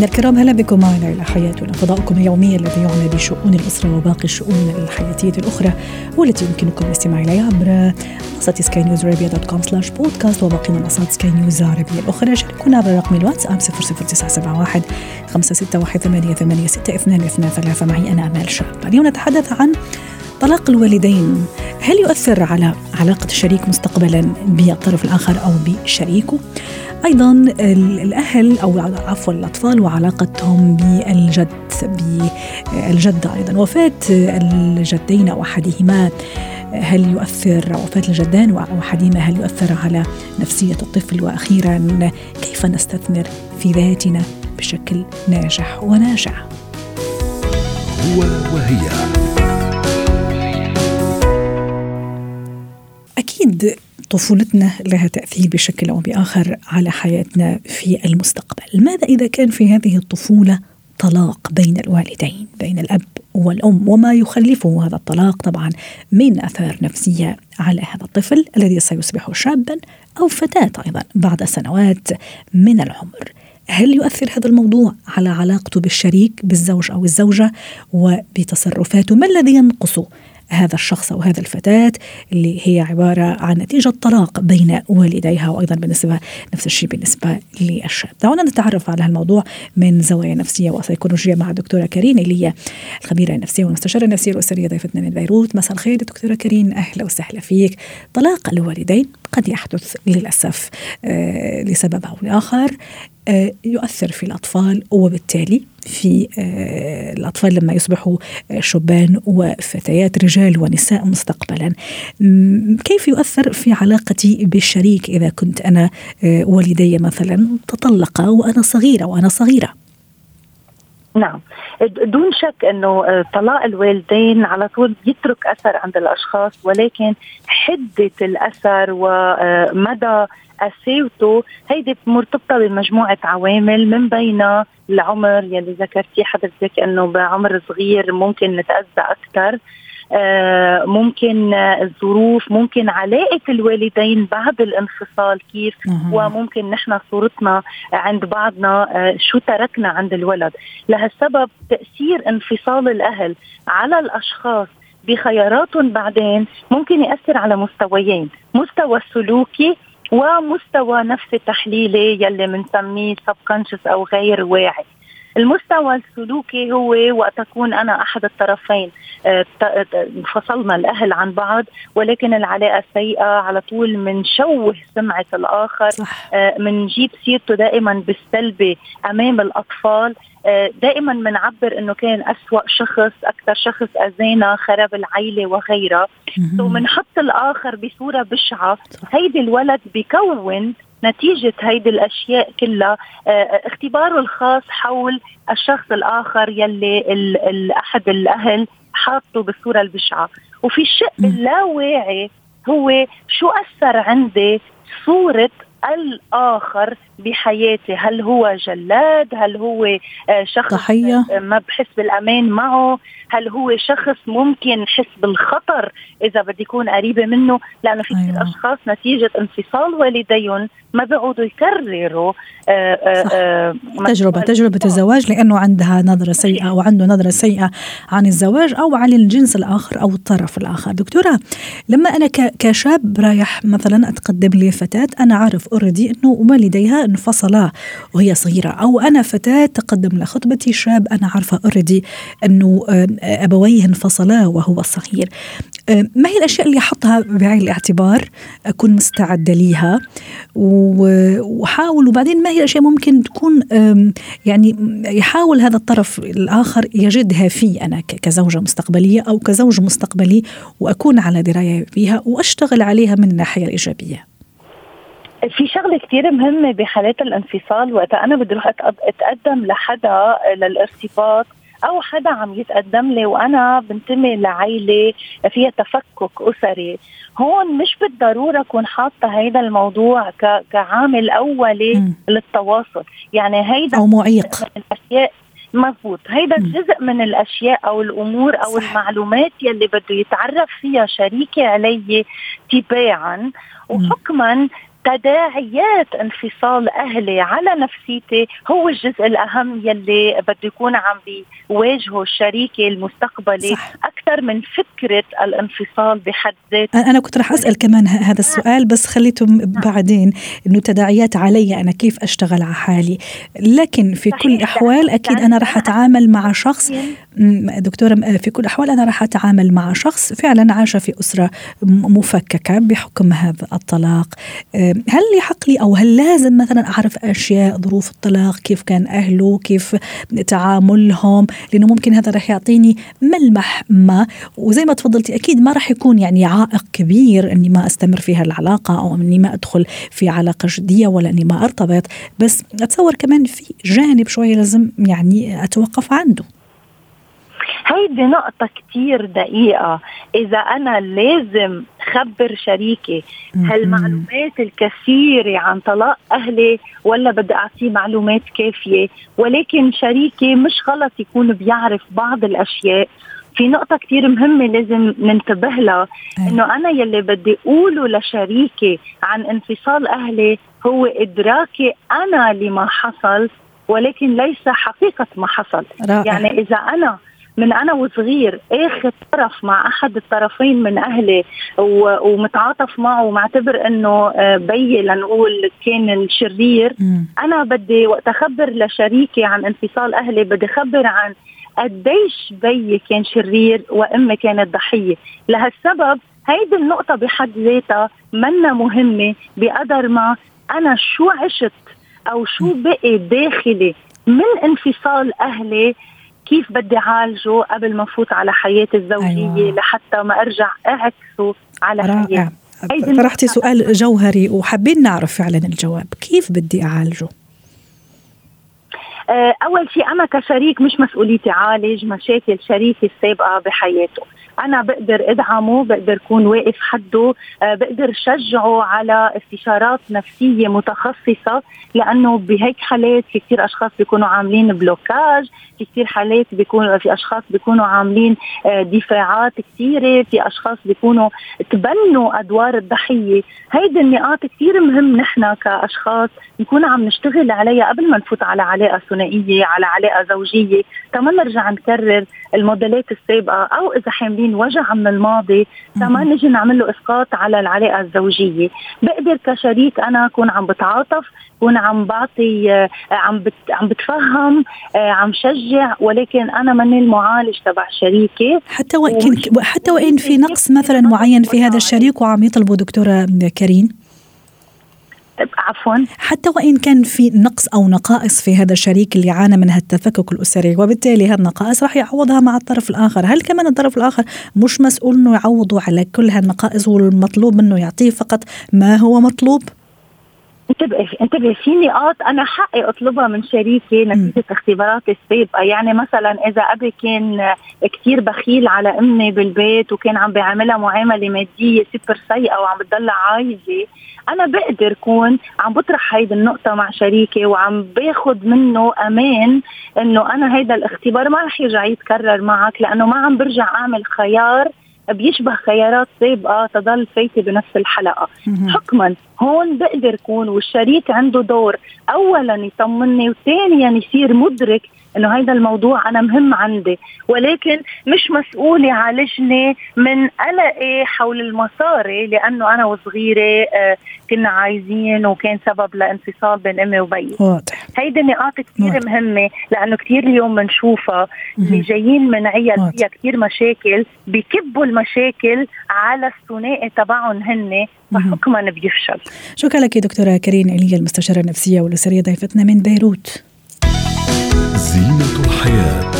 مستمعينا الكرام أهلا بكم معنا إلى حياتنا فضاؤكم اليومي الذي يعنى بشؤون الأسرة وباقي الشؤون الحياتية الأخرى والتي يمكنكم الاستماع إليها عبر منصة سكاي نيوز عربيه dot com slash بودكاست وباقي منصات سكاي نيوز العربية الأخرى. شاركونا عبر رقم الواتساب 00971 561 معي أنا أمال شاب. اليوم نتحدث عن طلاق الوالدين. هل يؤثر على علاقة الشريك مستقبلا بالطرف الآخر أو بشريكه؟ أيضا الأهل أو عفوا الأطفال وعلاقتهم بالجد بالجده أيضا. وفاة الجدين أو أحدهما هل يؤثر وفاة الجدان أو أحدهما هل يؤثر على نفسية الطفل؟ وأخيرا كيف نستثمر في ذاتنا بشكل ناجح وناجع؟ هو وهي. أكيد طفولتنا لها تأثير بشكل أو بآخر على حياتنا في المستقبل. ماذا إذا كان في هذه الطفولة طلاق بين الوالدين بين الأب والأم؟ وما يخلفه هذا الطلاق طبعا من أثار نفسية على هذا الطفل الذي سيصبح شابا أو فتاة أيضا بعد سنوات من العمر. هل يؤثر هذا الموضوع على علاقته بالشريك بالزوج أو الزوجة وبتصرفاته؟ ما الذي ينقص هذا الشخص أو هذا الفتاة اللي هي عبارة عن نتيجة طلاق بين والديها وأيضا بالنسبة نفس الشيء بالنسبة للشاب. دعونا نتعرف على هالموضوع من زوايا نفسية وسيكولوجية مع الدكتورة كريم اللي هي الخبيرة النفسية والمستشارة النفسية الأسرية ضيفتنا من بيروت. مساء الخير دكتورة كريم. أهلا وسهلا فيك. طلاق الوالدين قد يحدث للأسف آه لسبب أو لآخر آه يؤثر في الأطفال وبالتالي في آه، الأطفال لما يصبحوا شبان وفتيات رجال ونساء مستقبلا. كيف يؤثر في علاقتي بالشريك إذا كنت أنا آه، والدي مثلا تطلقا وأنا صغيرة وأنا صغيرة؟ نعم. دون شك إنه آه، طلاق الوالدين على طول يترك أثر عند الأشخاص ولكن حدة الأثر ومدى قساوته هيدي مرتبطة بمجموعة عوامل من بينها العمر يلي ذكرتيه حضرتك إنه بعمر صغير ممكن نتأذى أكثر. آه ممكن الظروف ممكن علاقة الوالدين بعد الانفصال كيف وممكن نحن صورتنا عند بعضنا آه شو تركنا عند الولد. لهالسبب تأثير انفصال الأهل على الأشخاص بخياراتهم بعدين ممكن يأثر على مستويين. مستوى السلوكي ومستوى نفسي تحليلي يلي بنسميه سبكونشس أو غير واعي. المستوى السلوكي هو وقت اكون أنا أحد الطرفين. انفصلنا الأهل عن بعض ولكن العلاقة سيئة على طول منشوه سمعة الآخر. منجيب آه، سيرته دائما بالسلبي أمام الأطفال. آه، دائما بنعبر إنه كان أسوأ شخص أكثر شخص اذانا خرب العيلة وغيرها. وبنحط الآخر بصورة بشعة. هيدي الولد بكون نتيجة هيدي الأشياء كلها آه، اختباره الخاص حول الشخص الآخر يلي ال ال أحد الأهل حاطه بالصورة البشعة. وفي الشق اللاواعي هو شو أثر عندي صورة الآخر بحياتي؟ هل هو جلاد؟ هل هو آه، شخص ضحية. ما بحس بالأمان معه؟ هل هو شخص ممكن حس بالخطر إذا بدي يكون قريبة منه لأنه في كثير أيوة. أشخاص نتيجة انفصال والديهم ما بيقعدوا يكرروا آآ آه، صح. آآ تجربة تجربة الزواج لأنه عندها نظرة سيئة أو عنده نظرة سيئة عن الزواج أو عن الجنس الآخر أو الطرف الآخر دكتورة لما أنا كشاب رايح مثلا أتقدم لفتاة أنا عارف أوريدي أنه والديها انفصلا وهي صغيرة أو أنا فتاة تقدم لخطبتي شاب أنا عارفة أوريدي أنه أبويه انفصلا وهو صغير. ما هي الأشياء اللي أحطها بعين الاعتبار؟ أكون مستعدة ليها. وحاول وبعدين ما هي الأشياء ممكن تكون يعني يحاول هذا الطرف الآخر يجدها في أنا كزوجة مستقبلية أو كزوج مستقبلي وأكون على دراية بها وأشتغل عليها من الناحية الإيجابية. في شغلة كثير مهمة بحالات الانفصال وقت أنا بدي أروح أتقدم لحدا للارتباط أو حدا عم يتقدم لي وأنا بنتمي لعائله فيها تفكك أسري. هون مش بالضرورة أكون حاطة هيدا الموضوع كعامل أولي م. للتواصل. يعني هيدا أو معيق. من الأشياء. مزبوط هيدا جزء من الأشياء أو الأمور أو صح. المعلومات يلي بده يتعرف فيها شريكي علي تباعا. وحكما تداعيات انفصال أهلي على نفسيتي هو الجزء الأهم يلي بده يكون عم بيواجهه الشريك المستقبلي. صح. أكثر من فكرة الانفصال بحد ذاته أنا كنت رح أسأل كمان هذا السؤال بس خليته بعدين إنه تداعيات علي أنا كيف أشتغل على حالي؟ لكن في كل الأحوال أكيد أنا رح أتعامل مع شخص دكتورة في كل الأحوال أنا رح أتعامل مع شخص فعلا عاش في أسرة مفككة بحكم هذا الطلاق. هل يحق لي أو هل لازم مثلا أعرف أشياء ظروف الطلاق كيف كان أهله كيف تعاملهم؟ لأنه ممكن هذا رح يعطيني ملمح ما. وزي ما تفضلتي أكيد ما رح يكون يعني عائق كبير إني ما أستمر في هالعلاقة أو إني ما أدخل في علاقة جدية ولا إني ما أرتبط. بس أتصور كمان في جانب شوية لازم يعني أتوقف عنده. هيدي نقطة كتير دقيقة. إذا أنا لازم خبر شريكي هالمعلومات الكثيرة عن طلاق أهلي ولا بدي أعطيه معلومات كافية. ولكن شريكي مش غلط يكون بيعرف بعض الأشياء. في نقطة كتير مهمة لازم ننتبه لها إنه أنا يلي بدي أقوله لشريكي عن انفصال أهلي هو إدراكي أنا لما حصل ولكن ليس حقيقة ما حصل. رائع. يعني إذا أنا من أنا وصغير اخذ طرف مع أحد الطرفين من أهلي ومتعاطف معه ومعتبر إنه آه، بيي لنقول كان الشرير. أنا بدي وقت أخبر لشريكي عن انفصال أهلي بدي أخبر عن قديش بيي كان شرير وأمي كانت ضحية. لهالسبب هيدي النقطة بحد ذاتها منا مهمة بقدر ما أنا شو عشت أو شو بقي داخلي من انفصال أهلي كيف بدي أعالجه قبل ما أفوت على حياتي الزوجية أيوة. لحتى ما أرجع أعكسه على رائع. حياتي. طرحتي سؤال جوهري وحابين نعرف فعلا الجواب. كيف بدي أعالجه؟ آه، أول شيء أنا كشريك مش مسؤوليتي عالج مشاكل شريكي السابقة بحياته. أنا بقدر إدعمه بقدر اكون واقف حده آه، بقدر شجعه على استشارات نفسية متخصصة لأنه بهيك حالات في كثير أشخاص بيكونوا عاملين بلوكاج في كثير حالات بيكون في أشخاص بيكونوا عاملين آه، دفاعات كثيره في أشخاص بيكونوا تبنوا أدوار الضحية. هيدي النقاط كثير مهم نحن كأشخاص نكون عم نشتغل عليها قبل ما نفوت على علاقة ثنائية على علاقة زوجية. تما نرجع نكرر الموديلات السابقة أو إذا حاملين وجع من الماضي تما نجي نعمل له إسقاط على العلاقة الزوجية. بقدر كشريك أنا أكون عم بتعاطف كون عم بعطي آه، عم بت عم بتفهم آه، عم شجع ولكن أنا ماني المعالج تبع شريكي. حتى وإن حتى وإن في نقص مثلا معين في هذا الشريك وعم يطلبوا دكتورة كريم؟ عفوا حتى وإن كان في نقص أو نقائص في هذا الشريك اللي عانى من التفكك الأسري وبالتالي هذه النقائص راح يعوضها مع الطرف الآخر، هل كمان الطرف الآخر مش مسؤول إنه يعوضه على كل هالنقائص والمطلوب منه يعطيه فقط ما هو مطلوب؟ انتبهي انتبهي في نقاط أنا حقي أطلبها من شريكي نتيجة اختباراتي السابقه يعني مثلا إذا أبي كان كثير بخيل على أمي بالبيت وكان عم بيعملها معاملة مادية سوبر سيئة وعم بتضلها عايزه أنا بقدر كون عم بطرح هيدي النقطة مع شريكي وعم باخذ منه أمان إنه أنا هيدا الاختبار ما رح يرجع يتكرر معك لأنه ما عم برجع أعمل خيار بيشبه خيارات سابقه تضل فايته بنفس الحلقة. حكما هون بقدر كون والشريك عنده دور. اولا يطمني وثانيا يصير مدرك إنه هذا الموضوع أنا مهم عندي ولكن مش مسؤول يعالجني من قلقي حول المصاري لأنه أنا وصغيرة آه، كنا عايزين وكان سبب لانفصال بين أمي وبي. واضح. هيدي نقاط كثير مهمة لأنه كثير اليوم بنشوفها اللي جايين من عيال فيها كثير مشاكل بكبوا المشاكل على الثنائي تبعهم هن فحكما بيفشل. شكرا لك دكتورة كريم إليا المستشارة النفسية والأسرية ضيفتنا من بيروت. زينة الحياة.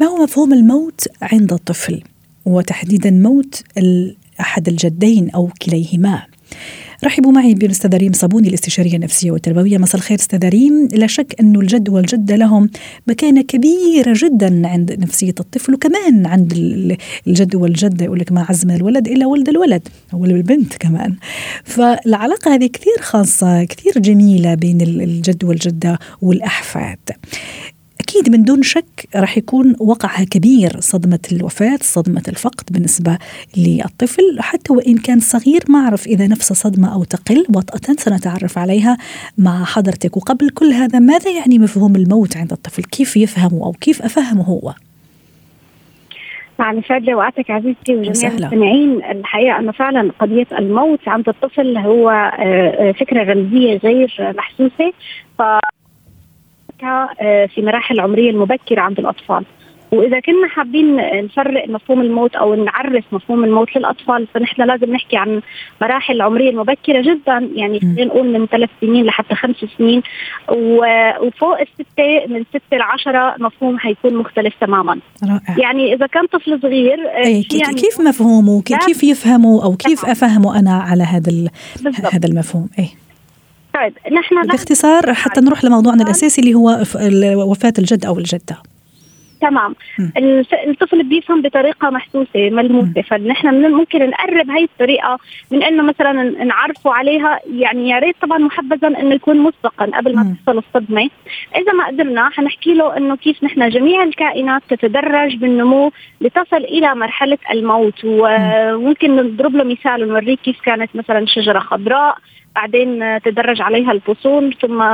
ما هو مفهوم الموت عند الطفل؟ وتحديدا موت أحد الجدين أو كليهما. رحبوا معي بالاستاذه ريم صابوني الاستشارية النفسية والتربوية. مساء الخير استاذه ريم لا شك انه الجد والجدة لهم مكانة كبيرة جدا عند نفسية الطفل وكمان عند الجد والجدة. يقول لك ما عز من الولد إلا ولد الولد أو البنت كمان. فالعلاقة هذه كثير خاصة كثير جميلة بين الجد والجدة والأحفاد. أكيد من دون شك راح يكون وقعها كبير صدمة الوفاة صدمة الفقد بالنسبة للطفل. حتى وإن كان صغير ما أعرف إذا نفس صدمة أو تقل وطأة سنتعرف عليها مع حضرتك. وقبل كل هذا ماذا يعني مفهوم الموت عند الطفل؟ كيف يفهمه أو كيف أفهمه هو؟ يسعد لي وقتك عزيزتي وجميع المستمعين. الحقيقة انه فعلا قضية الموت عند الطفل هو آه، آه، فكرة رمزيه غير محسوسة. ف آه، في مراحل العمريه المبكره عند الأطفال. وإذا كنا حابين نفرق مفهوم الموت أو نعرف مفهوم الموت للأطفال فنحن لازم نحكي عن مراحل العمريه المبكرة جدا يعني خلينا نقول من ثلاث سنين لحتى خمس سنين. وفوق الستة من ستة لعشره مفهوم حيكون مختلف تماما. رائع. يعني إذا كان طفل صغير آه، أي يعني؟ كيف مفهومه؟ كيف يفهمه؟ أو كيف أفهمه أنا على هذا هذا المفهوم؟ اي طيب نحن باختصار حتى نروح لموضوعنا الأساسي اللي هو وفاة الجد أو الجدة. تمام. الطفل بيفهم بطريقة محسوسة ملموسة فنحن ممكن نقرب هاي الطريقة من إنه مثلا نعرفه عليها يعني يا ريت طبعا محبذا إنه يكون مسبقا قبل ما تحصل الصدمة. إذا ما قدرنا حنحكي له إنه كيف نحن جميع الكائنات تتدرج بالنمو لتصل إلى مرحلة الموت وممكن نضرب له مثال ونوريه كيف كانت مثلا شجرة خضراء بعدين تدرج عليها الفصول ثم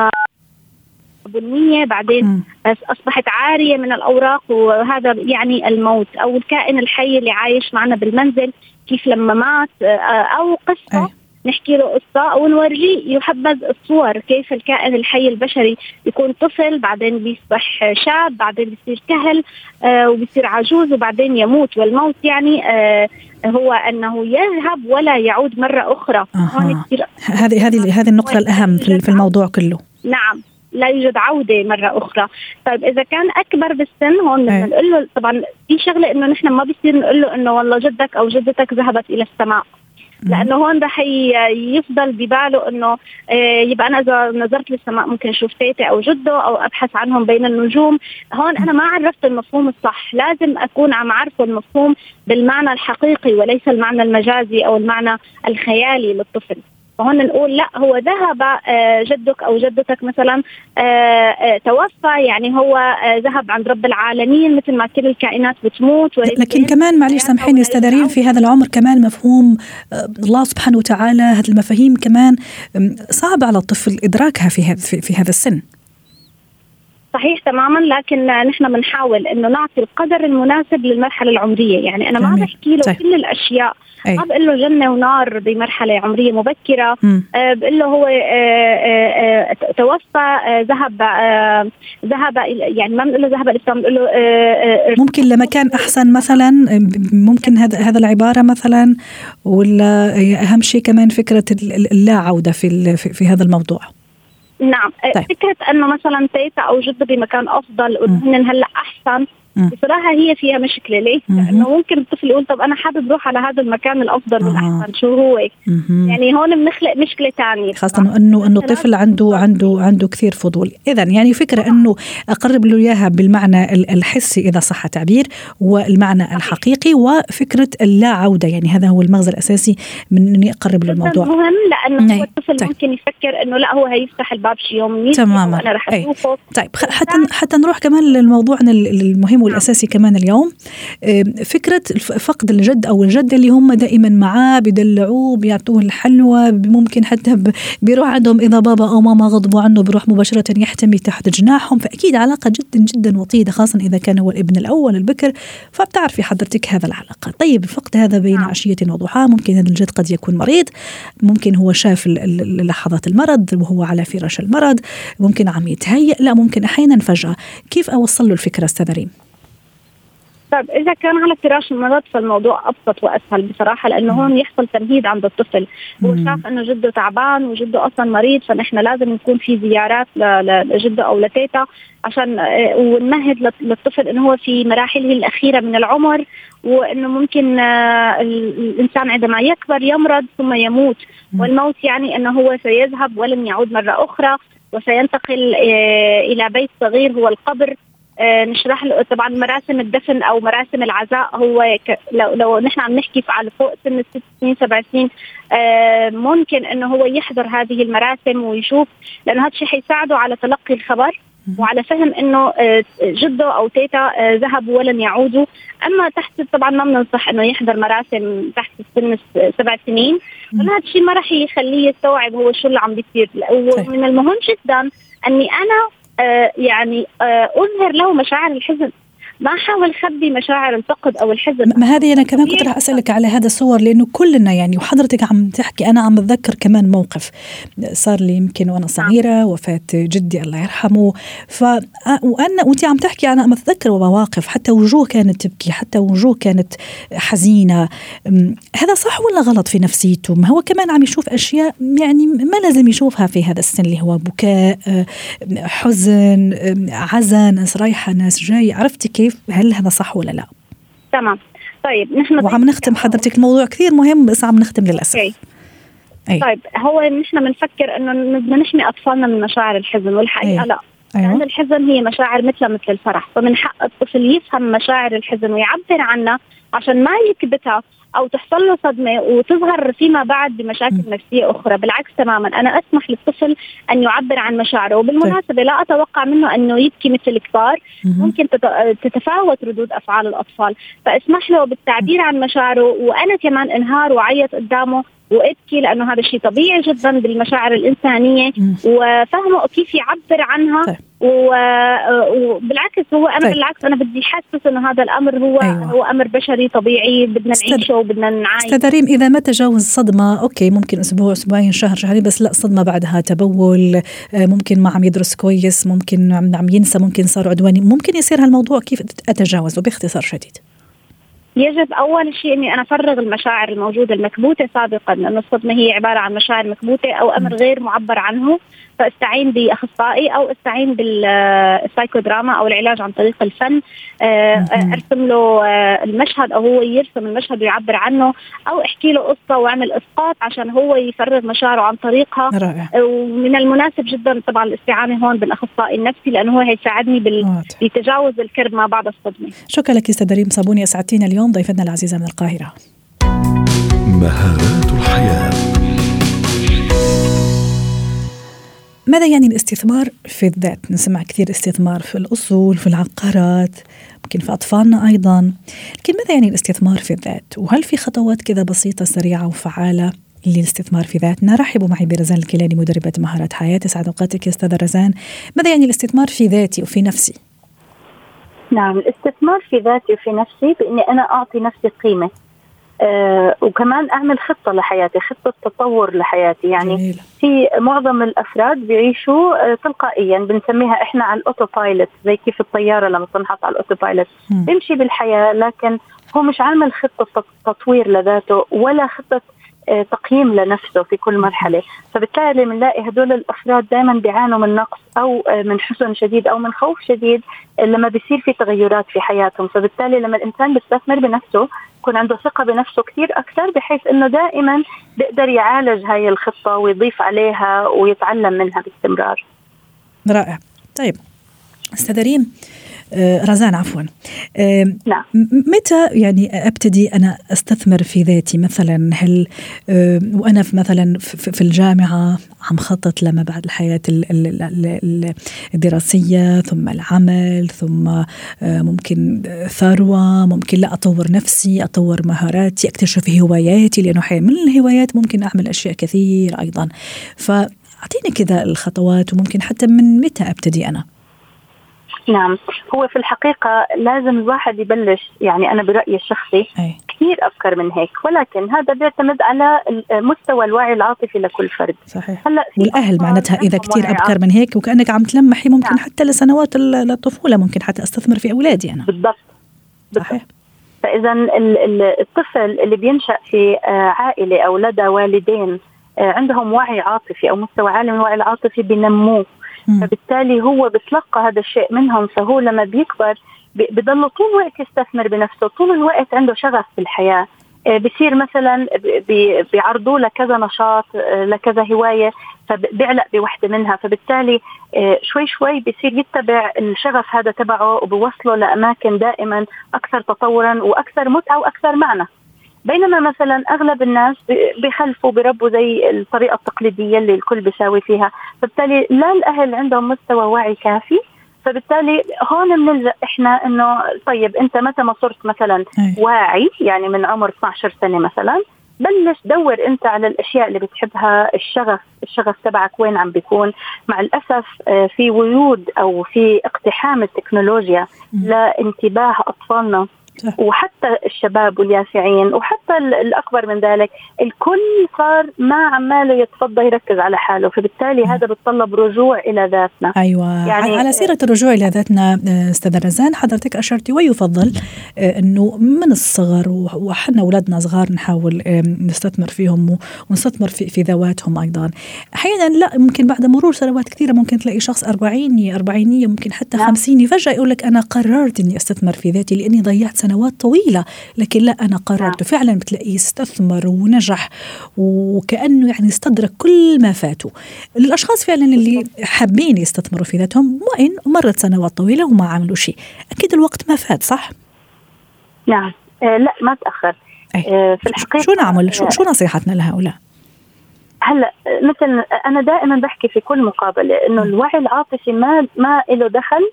بنية بعدين أصبحت عارية من الأوراق وهذا يعني الموت. أو الكائن الحي اللي عايش معنا بالمنزل كيف لما مات أو قصة أي. نحكي له قصة أو نورجيه يحبذ الصور كيف الكائن الحي البشري يكون طفل بعدين بيصبح شاب بعدين بيصير كهل آه وبيصير عجوز وبعدين يموت. والموت يعني آه هو أنه يذهب ولا يعود مرة أخرى. هذه هذه هذه النقطة الأهم في الموضوع كله. نعم. لا يوجد عودة مرة أخرى، طيب إذا كان أكبر بالسن هون بدنا نقول له طبعا في شغلة إنه نحن ما بصير نقول له إنه والله جدك أو جدتك ذهبت إلى السماء، لأنه هون رح يفضل بباله إنه آه، يبقى أنا إذا نظرت للسماء ممكن أشوف تيتي أو جده أو أبحث عنهم بين النجوم، هون أنا ما عرفت المفهوم الصح، لازم أكون عم أعرفه المفهوم بالمعنى الحقيقي وليس المعنى المجازي أو المعنى الخيالي للطفل. فهون نقول لا هو ذهب آه، جدك أو جدتك مثلا آه، آه، توفى يعني هو ذهب عند رب العالمين مثل ما كل الكائنات بتموت. لكن كمان معلش سامحيني أستاذ ريم في هذا العمر كمان مفهوم الله سبحانه وتعالى هذه المفاهيم كمان صعب على الطفل إدراكها في هذا في هذا السن. صحيح تماما لكن نحن بنحاول إنه نعطي القدر المناسب للمرحلة العمرية. يعني أنا ما بحكي له كل الأشياء. ما بقول له جنة ونار بمرحلة عمرية مبكرة. أه بقول له هو أه أه, آه، توفى آه، ذهب آه، ذهب يعني ما بنقول له ذهب الإسلام بنقول له ممكن لمكان أحسن مثلا؟ ممكن هذا هذا العبارة مثلا؟ ولا أهم شيء كمان فكرة اللا عوده في في هذا الموضوع؟ نعم طيب. فكرة أنه مثلا تيتا أو جده بمكان أفضل وهن هلأ أحسن بصراحة هي فيها مشكلة. ليه؟ لأنه ممكن الطفل يقول طب أنا حابب أروح على هذا المكان الأفضل والأحسن. شو هو؟ يعني هون بنخلق مشكلة ثانية خاصة إنه إنه الطفل عنده عنده عنده كثير فضول، إذا يعني فكرة إنه أقرب له إياها بالمعنى الحسي إذا صح التعبير والمعنى الحقيقي وفكرة اللا عودة يعني هذا هو المغزى الأساسي من إني أقرب له الموضوع مهم لأنه هو الطفل طيب. ممكن يفكر إنه لا هو هيفتح الباب شي يوم تماما. أنا رح أشوفه. طيب حتى حتى نروح كمان لموضوعنا المهم والاساسي كمان اليوم فكرة فقد الجد أو الجدة اللي هم دائما معاه بيدلعوه بيعطوه الحلوى ممكن حتى بيروح عندهم إذا بابا أو ماما غضبوا عنه بيروح مباشرة يحتمي تحت جناحهم. فأكيد علاقة جدا جدا وطيدة خاصه إذا كان هو الابن الأول البكر فبتعرفي حضرتك هذا العلاقة. طيب الفقد هذا بين نعم. عشية وضحاها ممكن هذا الجد قد يكون مريض ممكن هو شاف لحظات المرض وهو على فراش المرض ممكن عم يتهيأ لا ممكن أحيانا فجأة. كيف أوصل له الفكرة أستاذ ريم؟ طيب إذا كان على فراش المرض فالموضوع أبسط وأسهل بصراحة لأنه هون يحصل تمهيد عند الطفل. هو شاف إنه جده تعبان وجده أصلا مريض فنحن لازم يكون في زيارات لجده أو لتيتا عشان آه، ونمهد للطفل إنه هو في مراحله الأخيرة من العمر وإنه ممكن آه، الإنسان عندما يكبر يمرض ثم يموت. والموت يعني إنه هو سيذهب ولن يعود مرة أخرى وسينتقل آه، إلى بيت صغير هو القبر. نشرح له. طبعا مراسم الدفن أو مراسم العزاء هو لو لو نحن عم نحكي على فوق سن الست سنين سبع سنين آه، ممكن إنه هو يحضر هذه المراسم ويشوف لأنه هذا الشيء حيساعده على تلقي الخبر وعلى فهم إنه آه، جده أو تيتا ذهبوا ولن يعودوا. أما تحت طبعا ما بننصح إنه يحضر مراسم تحت سن سبع سنين. لأنه هذا الشيء ما راح يخليه يستوعب هو شو اللي عم بيصير. ومن المهم جدا إني أنا آه، يعني آه، اظهر له مشاعر الحزن. ما حاول خبي مشاعر الفقد أو الحزن. ما هذه أنا كمان كنت راح أسألك على هذا الصور لأنه كلنا يعني وحضرتك عم تحكي أنا عم بتذكر كمان موقف. صار لي يمكن وأنا صغيرة وفاة جدي الله يرحمه. ف وأنا وانت عم تحكي أنا عم أتذكر مواقف حتى وجوه كانت تبكي حتى وجوه كانت حزينة. هذا صح ولا غلط في نفسيته؟ ما هو كمان عم يشوف أشياء يعني ما لازم يشوفها في هذا السن اللي هو بكاء حزن عزا ناس رايحة ناس جاي عرفتي كيف؟ كيف هل هذا صح ولا لا تمام طيب نحن وعم نختم حضرتك الموضوع كثير مهم بس عم نختم للأسف أي. أي. طيب هو نحن بنفكر إنه بدنا نحمي أطفالنا من مشاعر الحزن والحقيقة أي. لا أيوة. لأن الحزن هي مشاعر مثلها مثل الفرح فمن حق الطفل يفهم مشاعر الحزن ويعبر عنها عشان ما يكبتها أو تحصل له صدمة وتظهر فيما بعد بمشاكل نفسية أخرى. بالعكس تماما أنا أسمح للطفل أن يعبر عن مشاعره. وبالمناسبة لا أتوقع منه أنه يبكي مثل الكبار. ممكن تتفاوت ردود أفعال الأطفال. فاسمح له بالتعبير عن مشاعره وأنا كمان انهار وعيط قدامه. وإبكي لأنه هذا الشيء طبيعي جدا بالمشاعر الإنسانية وفهمه كيف يعبر عنها طيب. وبالعكس هو أنا طيب. بالعكس أنا بدي أحسس إنه هذا الأمر هو أيوة. هو أمر بشري طبيعي بدنا نعيشه وبدنا نعايش أستاذ ريم إذا ما تجاوز صدمة okay ممكن أسبوع أسبوعين شهر شهرين بس لا صدمة بعدها تبول آه، ممكن ما عم يدرس كويس ممكن عم ينسى ممكن صار عدواني ممكن يصير هالموضوع كيف أتجاوزه باختصار شديد يجب أول شيء إني أنا أفرغ المشاعر الموجودة المكبوتة سابقا لأنه الصدمة هي عبارة عن مشاعر مكبوتة أو أمر غير معبر عنه. فأستعين بأخصائي أو أستعين بالسايكودراما أو العلاج عن طريق الفن. آه، أرسم له آه، المشهد أو هو يرسم المشهد ويعبر عنه أو أحكي له قصة وأعمل إسقاط عشان هو يفرغ مشاعره عن طريقها. رائع. ومن المناسب جدا طبعا الاستعانة هون بالأخصائي النفسي لأنه هو هيساعدني بتجاوز الكرب ما بعد الصدمة. شكرا لك أستاذ ريم صابوني أسعدتينا اليوم. ضيفتنا العزيزة من القاهرة. مهارات الحياة. ماذا يعني الاستثمار في الذات؟ نسمع كثير استثمار في الأصول في العقارات يمكن في أطفالنا أيضا لكن ماذا يعني الاستثمار في الذات؟ وهل في خطوات كذا بسيطة سريعة وفعالة للاستثمار في ذاتنا رحبوا معي برزان الكيلاني مدربة مهارات حياة سعد أوقاتك يا أستاذة رزان ماذا يعني الاستثمار في ذاتي وفي نفسي؟ نعم الاستثمار في ذاتي وفي نفسي بإني أنا أعطي نفسي قيمة آه وكمان أعمل خطة لحياتي خطة تطور لحياتي. يعني جميل. في معظم الأفراد بيعيشوا آه تلقائيا بنسميها إحنا على ال autopilot زي كيف الطيارة لما تنحط على ال autopilot بيمشي بالحياة لكن هو مش عامل خطة تطوير لذاته ولا خطة تقييم لنفسه في كل مرحلة. فبالتالي بنلاقي هدول الأفراد دائما بيعانوا من نقص أو آه، من حزن شديد أو من خوف شديد لما بيصير في تغيرات في حياتهم. فبالتالي لما الإنسان بيستثمر بنفسه يكون عنده ثقة بنفسه كثير أكثر بحيث أنه دائما بيقدر يعالج هاي الخطة ويضيف عليها ويتعلم منها باستمرار. رائع. طيب أستاذ ريم رزان عفوا. آه، نعم. متى يعني أبتدي أنا أستثمر في ذاتي؟ مثلا هل آه، وأنا في مثلا في الجامعة عم خطط لما بعد الحياة الدراسية ثم العمل ثم ممكن ثروة ممكن لا أطور نفسي أطور مهاراتي أكتشف هواياتي لأنه من الهوايات ممكن أعمل أشياء كثير أيضا. فأعطيني كذا الخطوات وممكن حتى من متى أبتدي أنا؟ نعم. هو في الحقيقة لازم الواحد يبلش يعني أنا برأيي الشخصي أي. كثير أفكار من هيك. ولكن هذا بيعتمد على مستوى الوعي العاطفي لكل فرد. صحيح. هلأ والأهل معناتها إذا كثير أفكار من هيك وكأنك عم تلمحي ممكن نعم. حتى لسنوات الطفولة ممكن حتى أستثمر في أولادي أنا. بالضبط. صحيح. فإذا الطفل اللي بينشأ في عائلة أو لدى والدين عندهم وعي عاطفي أو مستوى عالي من الوعي العاطفي بنموه فبالتالي هو بتلقى هذا الشيء منهم فهو لما بيكبر بضل طول الوقت يستثمر بنفسه طول الوقت عنده شغف بالحياة. آه، بصير مثلا بيعرضوا لكذا نشاط آه، لكذا هواية فبيعلق بوحدة منها. فبالتالي آه، شوي شوي بصير يتبع الشغف هذا تبعه وبوصله لأماكن دائما أكثر تطورا وأكثر متعة وأكثر معنى. بينما مثلا أغلب الناس بخلفوا بربوا زي الطريقة التقليدية اللي الكل بيساوي فيها. فبالتالي لا الأهل عندهم مستوى وعي كافي. فبالتالي هون بنلجأ إحنا إنه طيب أنت متى ما صرت مثلا واعي يعني من عمر 12 سنة مثلا بلش دور أنت على الأشياء اللي بتحبها الشغف الشغف تبعك وين عم بيكون. مع الأسف آه، في وجود أو في اقتحام التكنولوجيا لانتباه أطفالنا. وحتى الشباب واليافعين وحتى الأكبر من ذلك الكل صار ما عماله يتفضى يركز على حاله فبالتالي هذا بتطلب رجوع إلى ذاتنا. أيوه. يعني على سيرة الرجوع إلى ذاتنا آه، أستاذة رزان حضرتك أشرتي ويفضل آه، إنه من الصغر وحنا أولادنا صغار نحاول نستثمر فيهم ونستثمر في, في ذواتهم أيضا. أحيانا لا ممكن بعد مرور سنوات كثيرة ممكن تلاقي شخص أربعيني أربعينية ممكن حتى نعم. خمسيني فجأة يقول لك أنا قررت إني أستثمر في ذاتي لأني ضيعت سنوات طويلة لكن لا أنا قررت نعم. فعلا بتلاقيه استثمر ونجح وكأنه يعني استدرك كل ما فاته الأشخاص فعلا اللي حابين يستثمروا في ذاتهم وإن مرت سنوات طويلة وما عملوا شيء. أكيد الوقت ما فات صح؟ نعم. آه لا ما تأخر. آه في الحقيقة شو نعمل؟ شو, شو نصيحتنا لهؤلاء؟ هلا مثل أنا دائما بحكي في كل مقابلة إنه الوعي العاطفي ما ما له دخل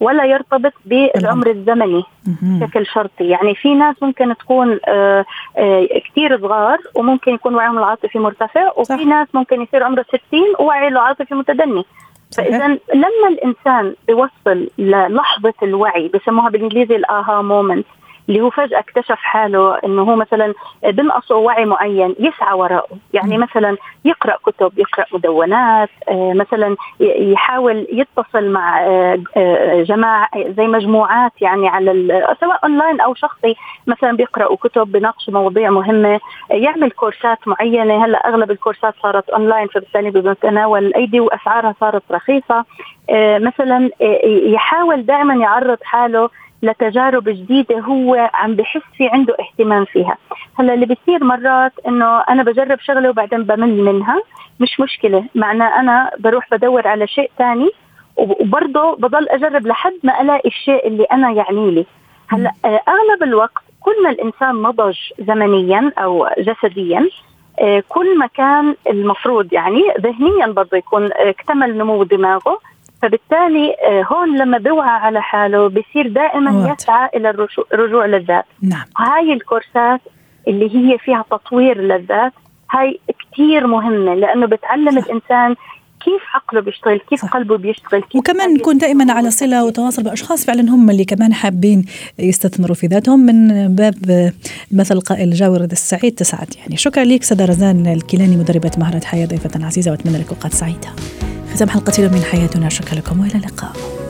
ولا يرتبط بالعمر الزمني بشكل شرطي. يعني في ناس ممكن تكون آه، آه، كثير صغار وممكن يكون وعيهم العاطفي مرتفع وفي صح. ناس ممكن يصير عمره 60 ووعيه العاطفي متدني. فإذا لما الإنسان بيوصل للحظة الوعي بسموها بالإنجليزي الآها مومنت اللي هو فجأة اكتشف حاله إنه هو مثلا بنقصه وعي معين يسعى وراءه، يعني مثلا يقرأ كتب، يقرأ مدونات، آه، مثلا يحاول يتصل مع آه، آه، جماعة زي مجموعات يعني على سواء أونلاين أو شخصي مثلا بيقرأوا كتب بيناقشوا مواضيع مهمة، يعمل كورسات معينة، هلأ أغلب الكورسات صارت أونلاين فبالتالي بمتناول الايدي وأسعارها صارت رخيصة، مثلا يحاول دائما يعرض حاله لتجارب جديدة هو عم بحس في عنده اهتمام فيها. هلا اللي بيصير مرات إنه أنا بجرب شغلة وبعدين بمل منها مش مشكلة. معناه أنا بروح بدور على شيء ثاني وبرضه بضل أجرب لحد ما ألاقي الشيء اللي أنا يعني لي. هلا آه، أغلب الوقت كل ما الإنسان نضج زمنيا أو جسديا آه، كل ما كان المفروض يعني ذهنيا برضه يكون آه، اكتمل نمو دماغه. فبالتالي آه، هون لما بيوعى على حاله بصير دائما واضح. يسعى إلى الرجوع للذات نعم. هاي الكورسات اللي هي فيها تطوير للذات هاي كثير مهمة لأنه بتعلم صح. الإنسان كيف عقله بيشتغل؟ كيف صح. قلبه بيشتغل؟ كيف وكمان نكون دائما على صلة وتواصل بأشخاص فعلا هم اللي كمان حابين يستثمروا في ذاتهم من باب مثل قائل جاور السعيد تسعد. يعني شكرا لك سدى رزان الكيلاني مدربة مهارة حياة ضيفة عزيزة وأتمنى لك اوقات سعيدة. ختام حلقة من حياتنا. شكرا لكم وإلى اللقاء.